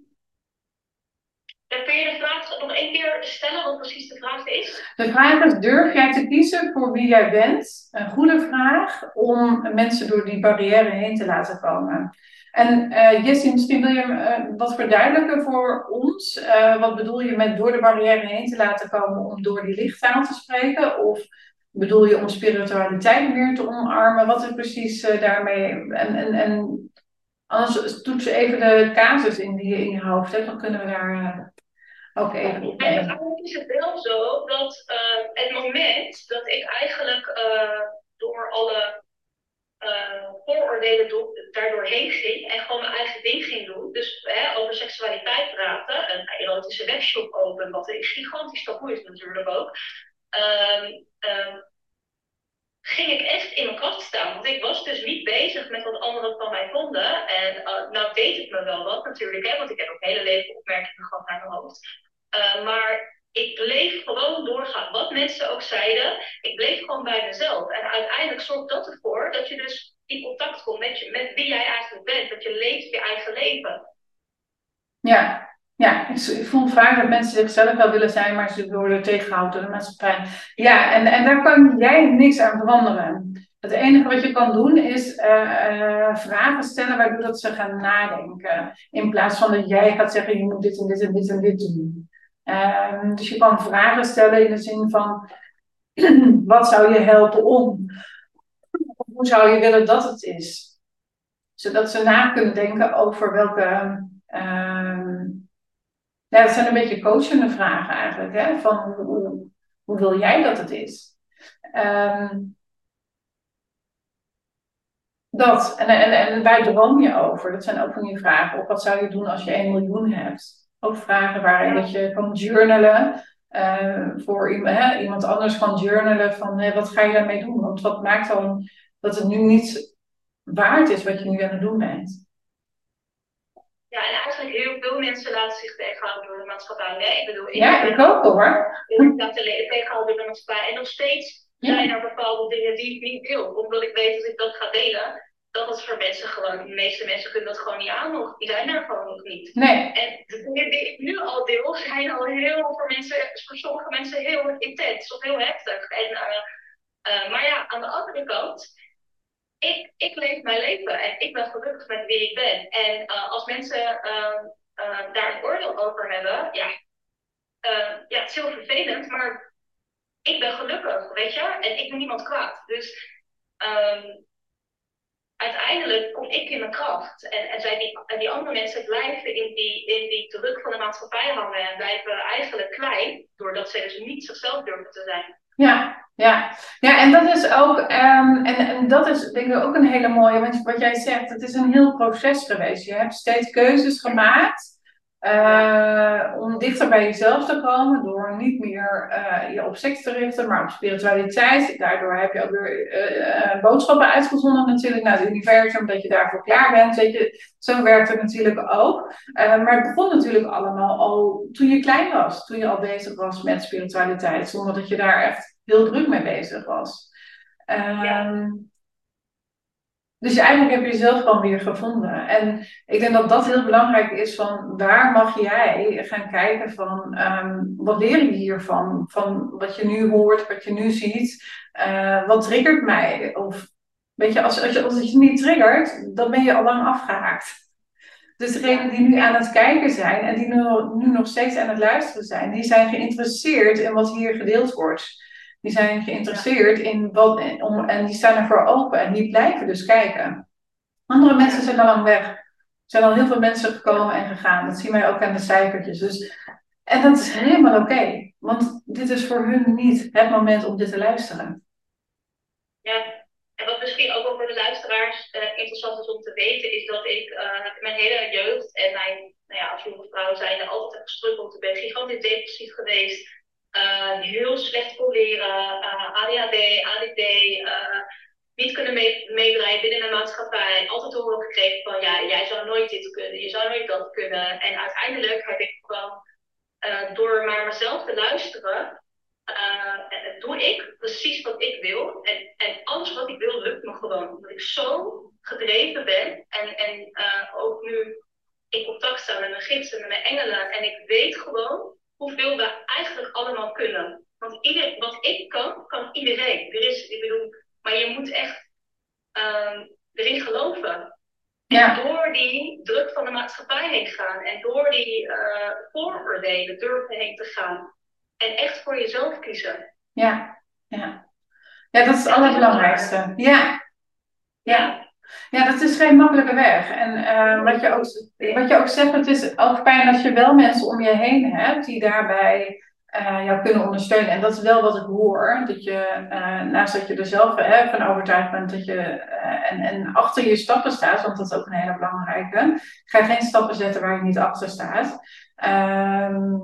kun je de vraag nog één keer stellen, wat precies de vraag is? De vraag is, durf jij te kiezen voor wie jij bent? Een goede vraag om mensen door die barrière heen te laten komen. En uh, Jessie, misschien wil je uh, wat verduidelijken voor ons. Uh, wat bedoel je met door de barrière heen te laten komen om door die lichttaal te spreken? Of bedoel je om spiritualiteit meer te omarmen? Wat is precies daarmee? En, en, en anders toets even de casus in die je in je hoofd hebt, dan kunnen we daar uh, op. En eigenlijk is het wel zo dat uh, het moment dat ik eigenlijk door alle vooroordelen do daardoor heen ging en gewoon mijn eigen ding ging doen. Dus hè, over seksualiteit praten, een erotische webshop open, wat een gigantisch taboe is natuurlijk ook. Um, um, ging ik echt in mijn kracht staan. Want ik was dus niet bezig met wat anderen van mij vonden. En uh, nou deed het me wel wat natuurlijk, hè, want ik heb ook hele leven opmerkingen gehad naar mijn hoofd. Uh, maar ik bleef gewoon doorgaan. Wat mensen ook zeiden, ik bleef gewoon bij mezelf. En uiteindelijk zorgt dat ervoor dat je dus in contact komt met, je, met wie jij eigenlijk bent. Dat je leeft je eigen leven. Ja, ja, ik voel vaak dat mensen zichzelf wel willen zijn, maar ze worden tegengehouden door de maatschappij. Ja, en, en daar kan jij niks aan veranderen. Het enige wat je kan doen is uh, vragen stellen waardoor dat ze gaan nadenken. In plaats van dat jij gaat zeggen, je moet dit en dit en dit en dit doen. Uh, dus je kan vragen stellen in de zin van, wat zou je helpen om? Hoe zou je willen dat het is? Zodat ze na kunnen denken over welke ehm, ja, dat zijn een beetje coachende vragen eigenlijk. Hè? Van hoe, hoe wil jij dat het is? Um, dat. En, en, en waar droom je over? Dat zijn ook van die vragen. Of wat zou je doen als je 1 miljoen hebt? Ook vragen waarin dat je kan journalen. Uh, voor iemand, hè, iemand anders kan journalen van hè, wat ga je daarmee doen? Want wat maakt dan dat het nu niet waard is wat je nu aan het doen bent? Ja, en heel veel mensen laten zich tegenhouden door de maatschappij. Nee, ik bedoel, ik ja, ik ook hoor. Ik laat tegenhouden door de maatschappij. En nog steeds zijn er bepaalde dingen die ik niet wil. Omdat ik weet dat ik dat ga delen, dat het voor mensen gewoon, de meeste mensen kunnen dat gewoon niet aan nog. Die zijn er gewoon nog niet. Nee. En de dingen die ik nu al deel, zijn al heel voor mensen, voor sommige mensen heel intens of heel heftig. En, uh, uh, maar ja, aan de andere kant ik, ik leef mijn leven en ik ben gelukkig met wie ik ben. En uh, als mensen uh, uh, daar een oordeel over hebben, ja, ja, het is heel vervelend, maar ik ben gelukkig, weet je, en ik ben niemand kwaad. Dus um, uiteindelijk kom ik in mijn kracht. En, en, die, en die andere mensen blijven in die, in die druk van de maatschappij hangen en blijven eigenlijk klein, doordat ze dus niet zichzelf durven te zijn. Ja, ja. ja en dat is ook, um, en, en dat is denk ik ook een hele mooie, want wat jij zegt, het is een heel proces geweest. Je hebt steeds keuzes gemaakt uh, om dichter bij jezelf te komen door niet meer uh, je op seks te richten, maar op spiritualiteit. Daardoor heb je ook weer uh, boodschappen uitgezonden natuurlijk naar het universum, dat je daarvoor klaar bent. Weet je, zo werkt het natuurlijk ook. maar het begon natuurlijk allemaal al toen je klein was, toen je al bezig was met spiritualiteit, zonder dat je daar echt heel druk mee bezig was. Ja. Um, dus eigenlijk heb je jezelf gewoon weer gevonden. En ik denk dat dat heel belangrijk is van waar mag jij gaan kijken van um, wat leer je hiervan? Van wat je nu hoort, wat je nu ziet. Uh, wat triggert mij? Of weet je, als, als, je, als het je niet triggert, dan ben je al lang afgehaakt. Dus degenen die nu aan het kijken zijn en die nu, nu nog steeds aan het luisteren zijn, die zijn geïnteresseerd in wat hier gedeeld wordt. Die zijn geïnteresseerd in wat, en die staan ervoor open en die blijven dus kijken. Andere mensen zijn al lang weg. Er zijn al heel veel mensen gekomen en gegaan. Dat zien wij ook aan de cijfertjes. Dus, en dat is helemaal oké. want dit is voor hun niet het moment om dit te luisteren. Ja, En wat misschien ook wel voor de luisteraars uh, interessant is om te weten, is dat ik uh, mijn hele jeugd en mijn, nou ja, als jonge vrouw zijn, altijd heb gestruggeld. Ik ben gigantisch depressief geweest, heel slecht kon leren, ADHD, ADD, niet kunnen mee, binnen de maatschappij. Altijd te horen gekregen van, ja, jij zou nooit dit kunnen, je zou nooit dat kunnen. En uiteindelijk heb ik gewoon, door maar mezelf te luisteren, doe ik precies wat ik wil. En, en alles wat ik wil lukt me gewoon. Omdat ik zo gedreven ben. En, en ook nu in contact sta met mijn gidsen, met mijn engelen. En ik weet gewoon hoeveel we eigenlijk allemaal kunnen. Want ieder, wat ik kan, kan iedereen. Er is, ik bedoel, maar je moet echt uh, erin geloven. Ja. En door die druk van de maatschappij heen gaan. En door die uh, vooroordelen durven heen te gaan. En echt voor jezelf kiezen. Ja, ja. Ja, dat is het allerbelangrijkste. Ja. Ja. Ja, dat is geen makkelijke weg. En uh, wat, je ook, wat je ook zegt, het is ook fijn als je wel mensen om je heen hebt die daarbij uh, jou kunnen ondersteunen. En dat is wel wat ik hoor. Dat je, uh, naast dat je er zelf van overtuigd bent dat je en, en achter je stappen staat, want dat is ook een hele belangrijke. Ga geen stappen zetten waar je niet achter staat. Ehm,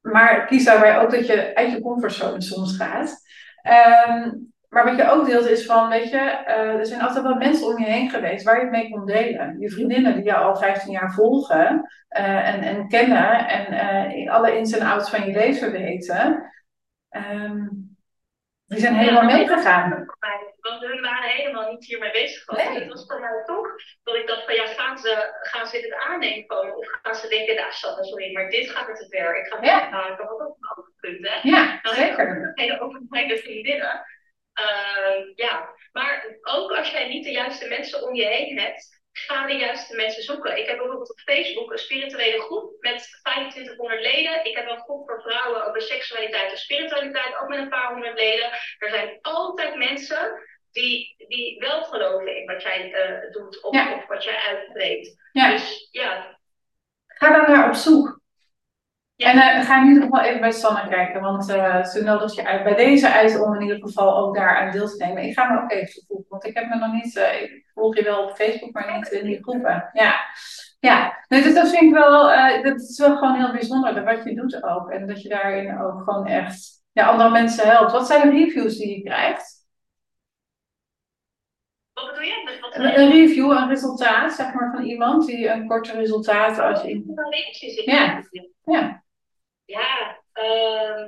maar kies daarbij ook dat je uit je comfortzone soms gaat. Ehm, maar wat je ook deelt is van, weet je, uh, er zijn altijd wel mensen om je heen geweest waar je het mee kon delen. Je vriendinnen die jou al 15 jaar volgen uh, en, en kennen en uh, alle ins en outs van je leven weten. Um, die zijn helemaal ja, meegegaan. Want hun waren helemaal niet hiermee bezig. Nee. Het was voor mij toch dat ik dacht van ja, gaan ze, gaan ze dit aannemen Of gaan ze denken, nou Sanne, sorry, maar dit gaat er te ver. Ik ga het ja. maken, wat ook een ander punt. Hè? Ja, Dan zeker. Hele openheid vriendinnen. Uh, ja, maar ook als jij niet de juiste mensen om je heen hebt, ga de juiste mensen zoeken. Ik heb bijvoorbeeld op Facebook een spirituele groep met 2500 leden. Ik heb een groep voor vrouwen over seksualiteit en spiritualiteit, ook met een paar honderd leden. Er zijn altijd mensen die, die wel geloven in wat jij uh, doet of, of, wat jij uitbreekt. Ja. Dus ja. Ga daar naar op zoek. En uh, ga in ieder geval even bij Sanne kijken, want uh, ze nodigt je uit, bij deze uit om in ieder geval ook daar aan deel te nemen. Ik ga me ook even voegen, want ik heb me nog niet, uh, ik volg je wel op Facebook, maar niet in die groepen. Ja, ja. Nee, dus dat vind ik wel, dat is wel gewoon heel bijzonder, wat je doet ook. En dat je daarin ook gewoon echt ja, andere mensen helpt. Wat zijn de reviews die je krijgt? Wat bedoel je? Wat een, een review, een resultaat, zeg maar, van iemand die een korte resultaat als je... Ja, ja. Ja, uh,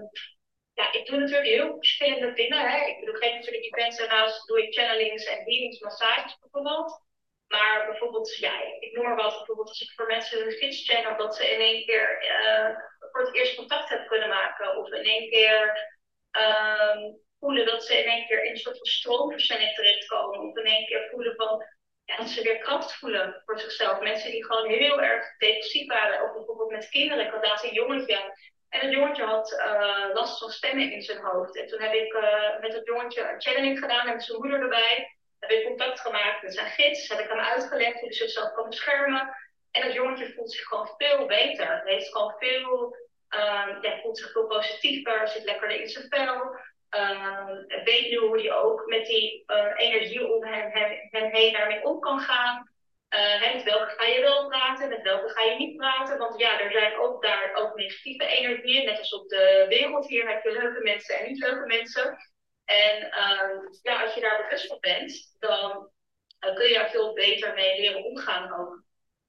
ja, ik doe natuurlijk heel verschillende dingen. Hè. Ik doe geen natuurlijk events daarnaast doe ik channelings en healings, massages bijvoorbeeld. Maar bijvoorbeeld, ja, ik noem maar wat, bijvoorbeeld als ik voor mensen een gids channel, dat ze in één keer uh, voor het eerst contact hebben kunnen maken. Of in één keer um, voelen dat ze in één keer in een soort van stroomversnelling terechtkomen. Of in één keer voelen van, dat ze weer kracht voelen voor zichzelf. Mensen die gewoon heel erg depressief waren. Of bijvoorbeeld met kinderen. Ik had laatst een jongetje en het jongetje had uh, last van stemmen in zijn hoofd. En toen heb ik uh, met het jongetje een channeling gedaan en met zijn moeder erbij. Heb ik contact gemaakt met zijn gids. Heb ik hem uitgelegd hoe hij zichzelf kan beschermen. En het jongetje voelt zich gewoon veel beter. Hij heeft gewoon veel, um, ja, voelt zich veel positiever. Zit lekkerder in zijn vel. Um, weet nu hoe hij ook met die uh, energie om hem, hem heen daarmee om kan gaan. Uh, met welke ga je wel praten, met welke ga je niet praten. Want ja, er zijn ook daar ook negatieve energieën. Net als op de wereld hier heb je leuke mensen en niet leuke mensen. En uh, ja, als je daar bewust van bent, dan uh, kun je daar veel beter mee leren omgaan ook.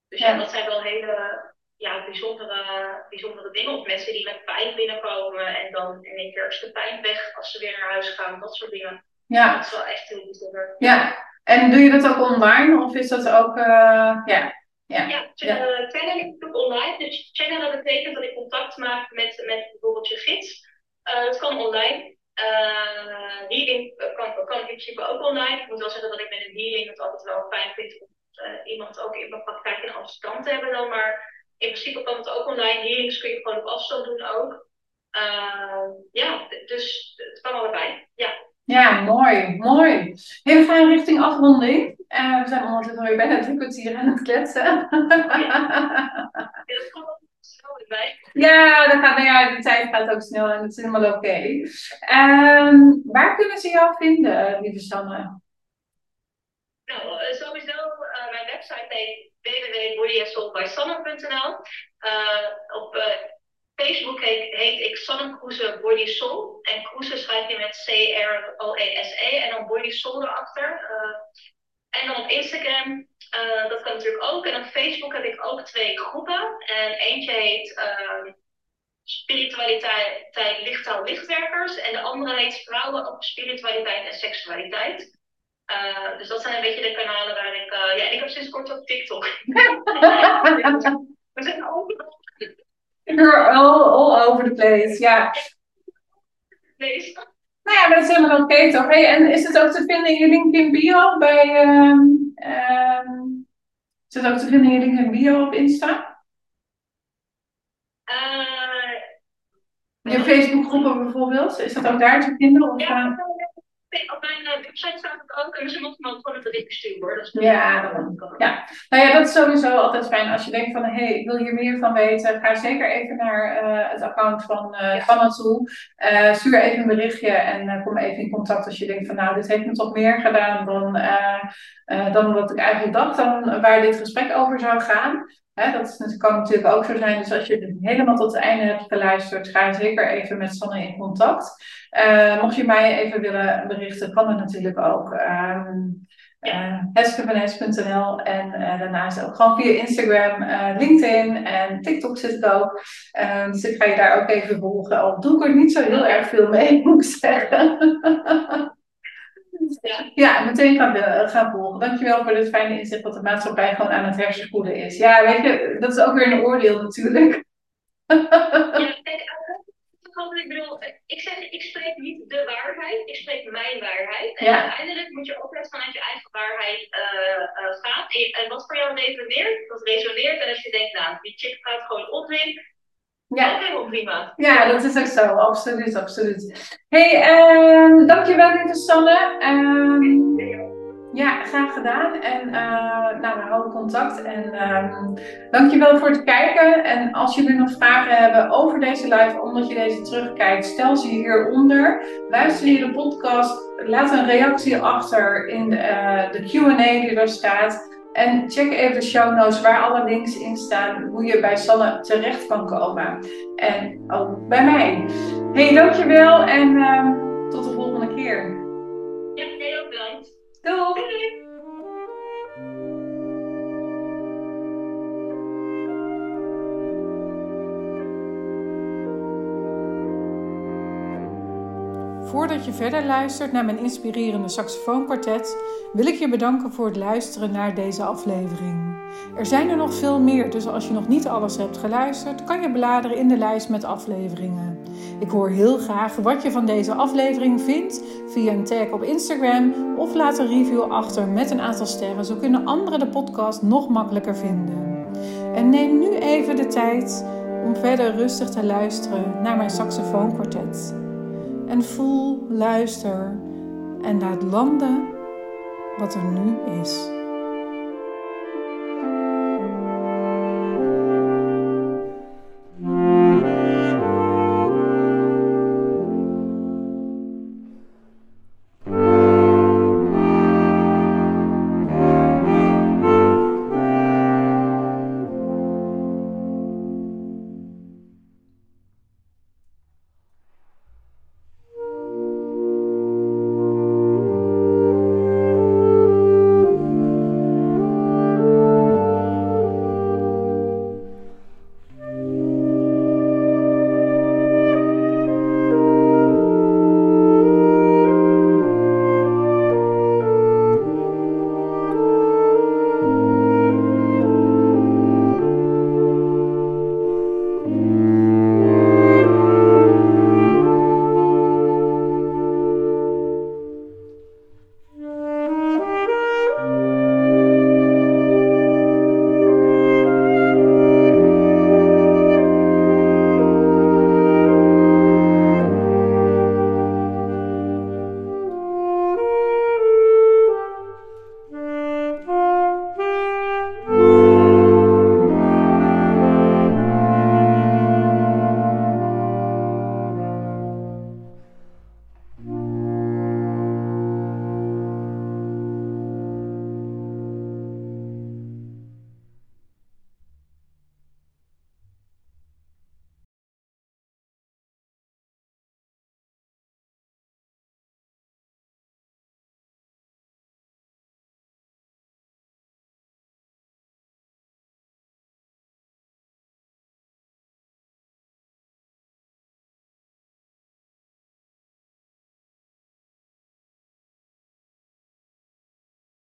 Dus ja, dat zijn wel hele ja, bijzondere, bijzondere dingen. Of mensen die met pijn binnenkomen en dan in één keer is de pijn weg als ze weer naar huis gaan. Dat soort dingen. Ja. Dat is wel echt heel bijzonder. Ja. En doe je dat ook online of is dat ook, uh, ja? Ja, ja, ja. channel doe online. Dus channelen betekent dat ik contact maak met, met bijvoorbeeld je gids. Uh, het kan online. Uh, healing kan, kan in principe ook online. Ik moet wel zeggen dat ik met een healing het altijd wel fijn vind om iemand ook in mijn praktijk in Amsterdam te hebben dan. Maar in principe kan het ook online. Healings kun je gewoon op afstand doen ook. ja, dus het kan allebei. Ja. Ja, mooi, mooi. Hey, we gaan richting afronding. Uh, we zijn ondertussen alweer bijna drie kwartier aan het kletsen. Ja, dat komt ook snel. Ja, gaat, nou ja, de tijd gaat ook snel en dat is helemaal oké. Um, waar kunnen ze jou vinden, lieve Sanne? Nou, uh, sowieso, mijn website heet www.bodyandsoulbysanne.nl. Op Facebook heet, heet ik Sanne Kroeze Body Soul. En Kroeze schrijf je met C-R-O-E-S-E -E, en dan Body Soul erachter. en dan op Instagram, dat kan natuurlijk ook. En op Facebook heb ik ook twee groepen. En eentje heet spiritualiteit, lichttaal, lichtwerkers. En de andere heet vrouwen op spiritualiteit en seksualiteit. Uh, dus dat zijn een beetje de kanalen waar ik. Uh, ja, ik heb sinds kort ook TikTok. We zijn overal. You're all, all over the place, ja. Nee. Nou ja, maar dat is helemaal oké okay, toch? Hey, en is het ook te vinden in je LinkedIn bio bij. Um, um, is het ook te vinden in je LinkedIn bio op Insta? Uh, je Facebookgroepen bijvoorbeeld, is dat ook daar te vinden? Of, ja, op mijn uh, website staat het ook. En misschien moet ik gewoon een bericht sturen hoor. Dat is ja, dat, ja. Nou ja, dat is sowieso altijd fijn. Als je denkt van, hé, hey, ik wil hier meer van weten. Ga zeker even naar uh, het account van, uh, ja. van toe. stuur even een berichtje en kom even in contact als je denkt van, nou, dit heeft me toch meer gedaan dan, dan wat ik eigenlijk dacht. Dan waar dit gesprek over zou gaan. Dat kan natuurlijk ook zo zijn. Dus als je het helemaal tot het einde hebt geluisterd, ga zeker even met Sanne in contact. Uh, mocht je mij even willen berichten, kan dat natuurlijk ook. Uh, en uh, daarnaast ook gewoon via Instagram, uh, LinkedIn en TikTok zit ik ook. Um, dus ik ga je daar ook even volgen. Al doe ik er niet zo heel erg veel mee, moet ik zeggen. Ja, ja meteen gaan, we, gaan volgen. Dankjewel voor dit fijne inzicht dat de maatschappij gewoon aan het hersenspoelen is. Ja, weet je, dat is ook weer een oordeel natuurlijk. Ja, ik bedoel, ik zeg, ik spreek niet de waarheid, ik spreek mijn waarheid. En uiteindelijk moet je ook vanuit je eigen waarheid uh, uh, gaan. En, wat voor jou resoneert, dat resoneert. En als je denkt, nou, die chick gaat gewoon opwin, ja. helemaal prima. Ja, dat is ook zo, absoluut, absoluut. hey, uh, dankjewel lieve Sanne. Um, ja, graag gedaan. En uh, nou, we houden contact. En um, dankjewel voor het kijken. En als jullie nog vragen hebben over deze live, omdat je deze terugkijkt, stel ze hieronder. Luister je de podcast, laat een reactie achter in de, uh, de Q&A die er staat. En check even de show notes waar alle links in staan, hoe je bij Sanne terecht kan komen. En ook bij mij. Hey, dankjewel en uh, tot de volgende keer. Ja, heel bedankt. Doei! Voordat je verder luistert naar mijn inspirerende saxofoonkwartet, wil ik je bedanken voor het luisteren naar deze aflevering. Er zijn er nog veel meer, dus als je nog niet alles hebt geluisterd, kan je bladeren in de lijst met afleveringen. Ik hoor heel graag wat je van deze aflevering vindt via een tag op Instagram of laat een review achter met een aantal sterren. Zo kunnen anderen de podcast nog makkelijker vinden. En neem nu even de tijd om verder rustig te luisteren naar mijn saxofoonkwartet. En voel, luister en laat landen wat er nu is.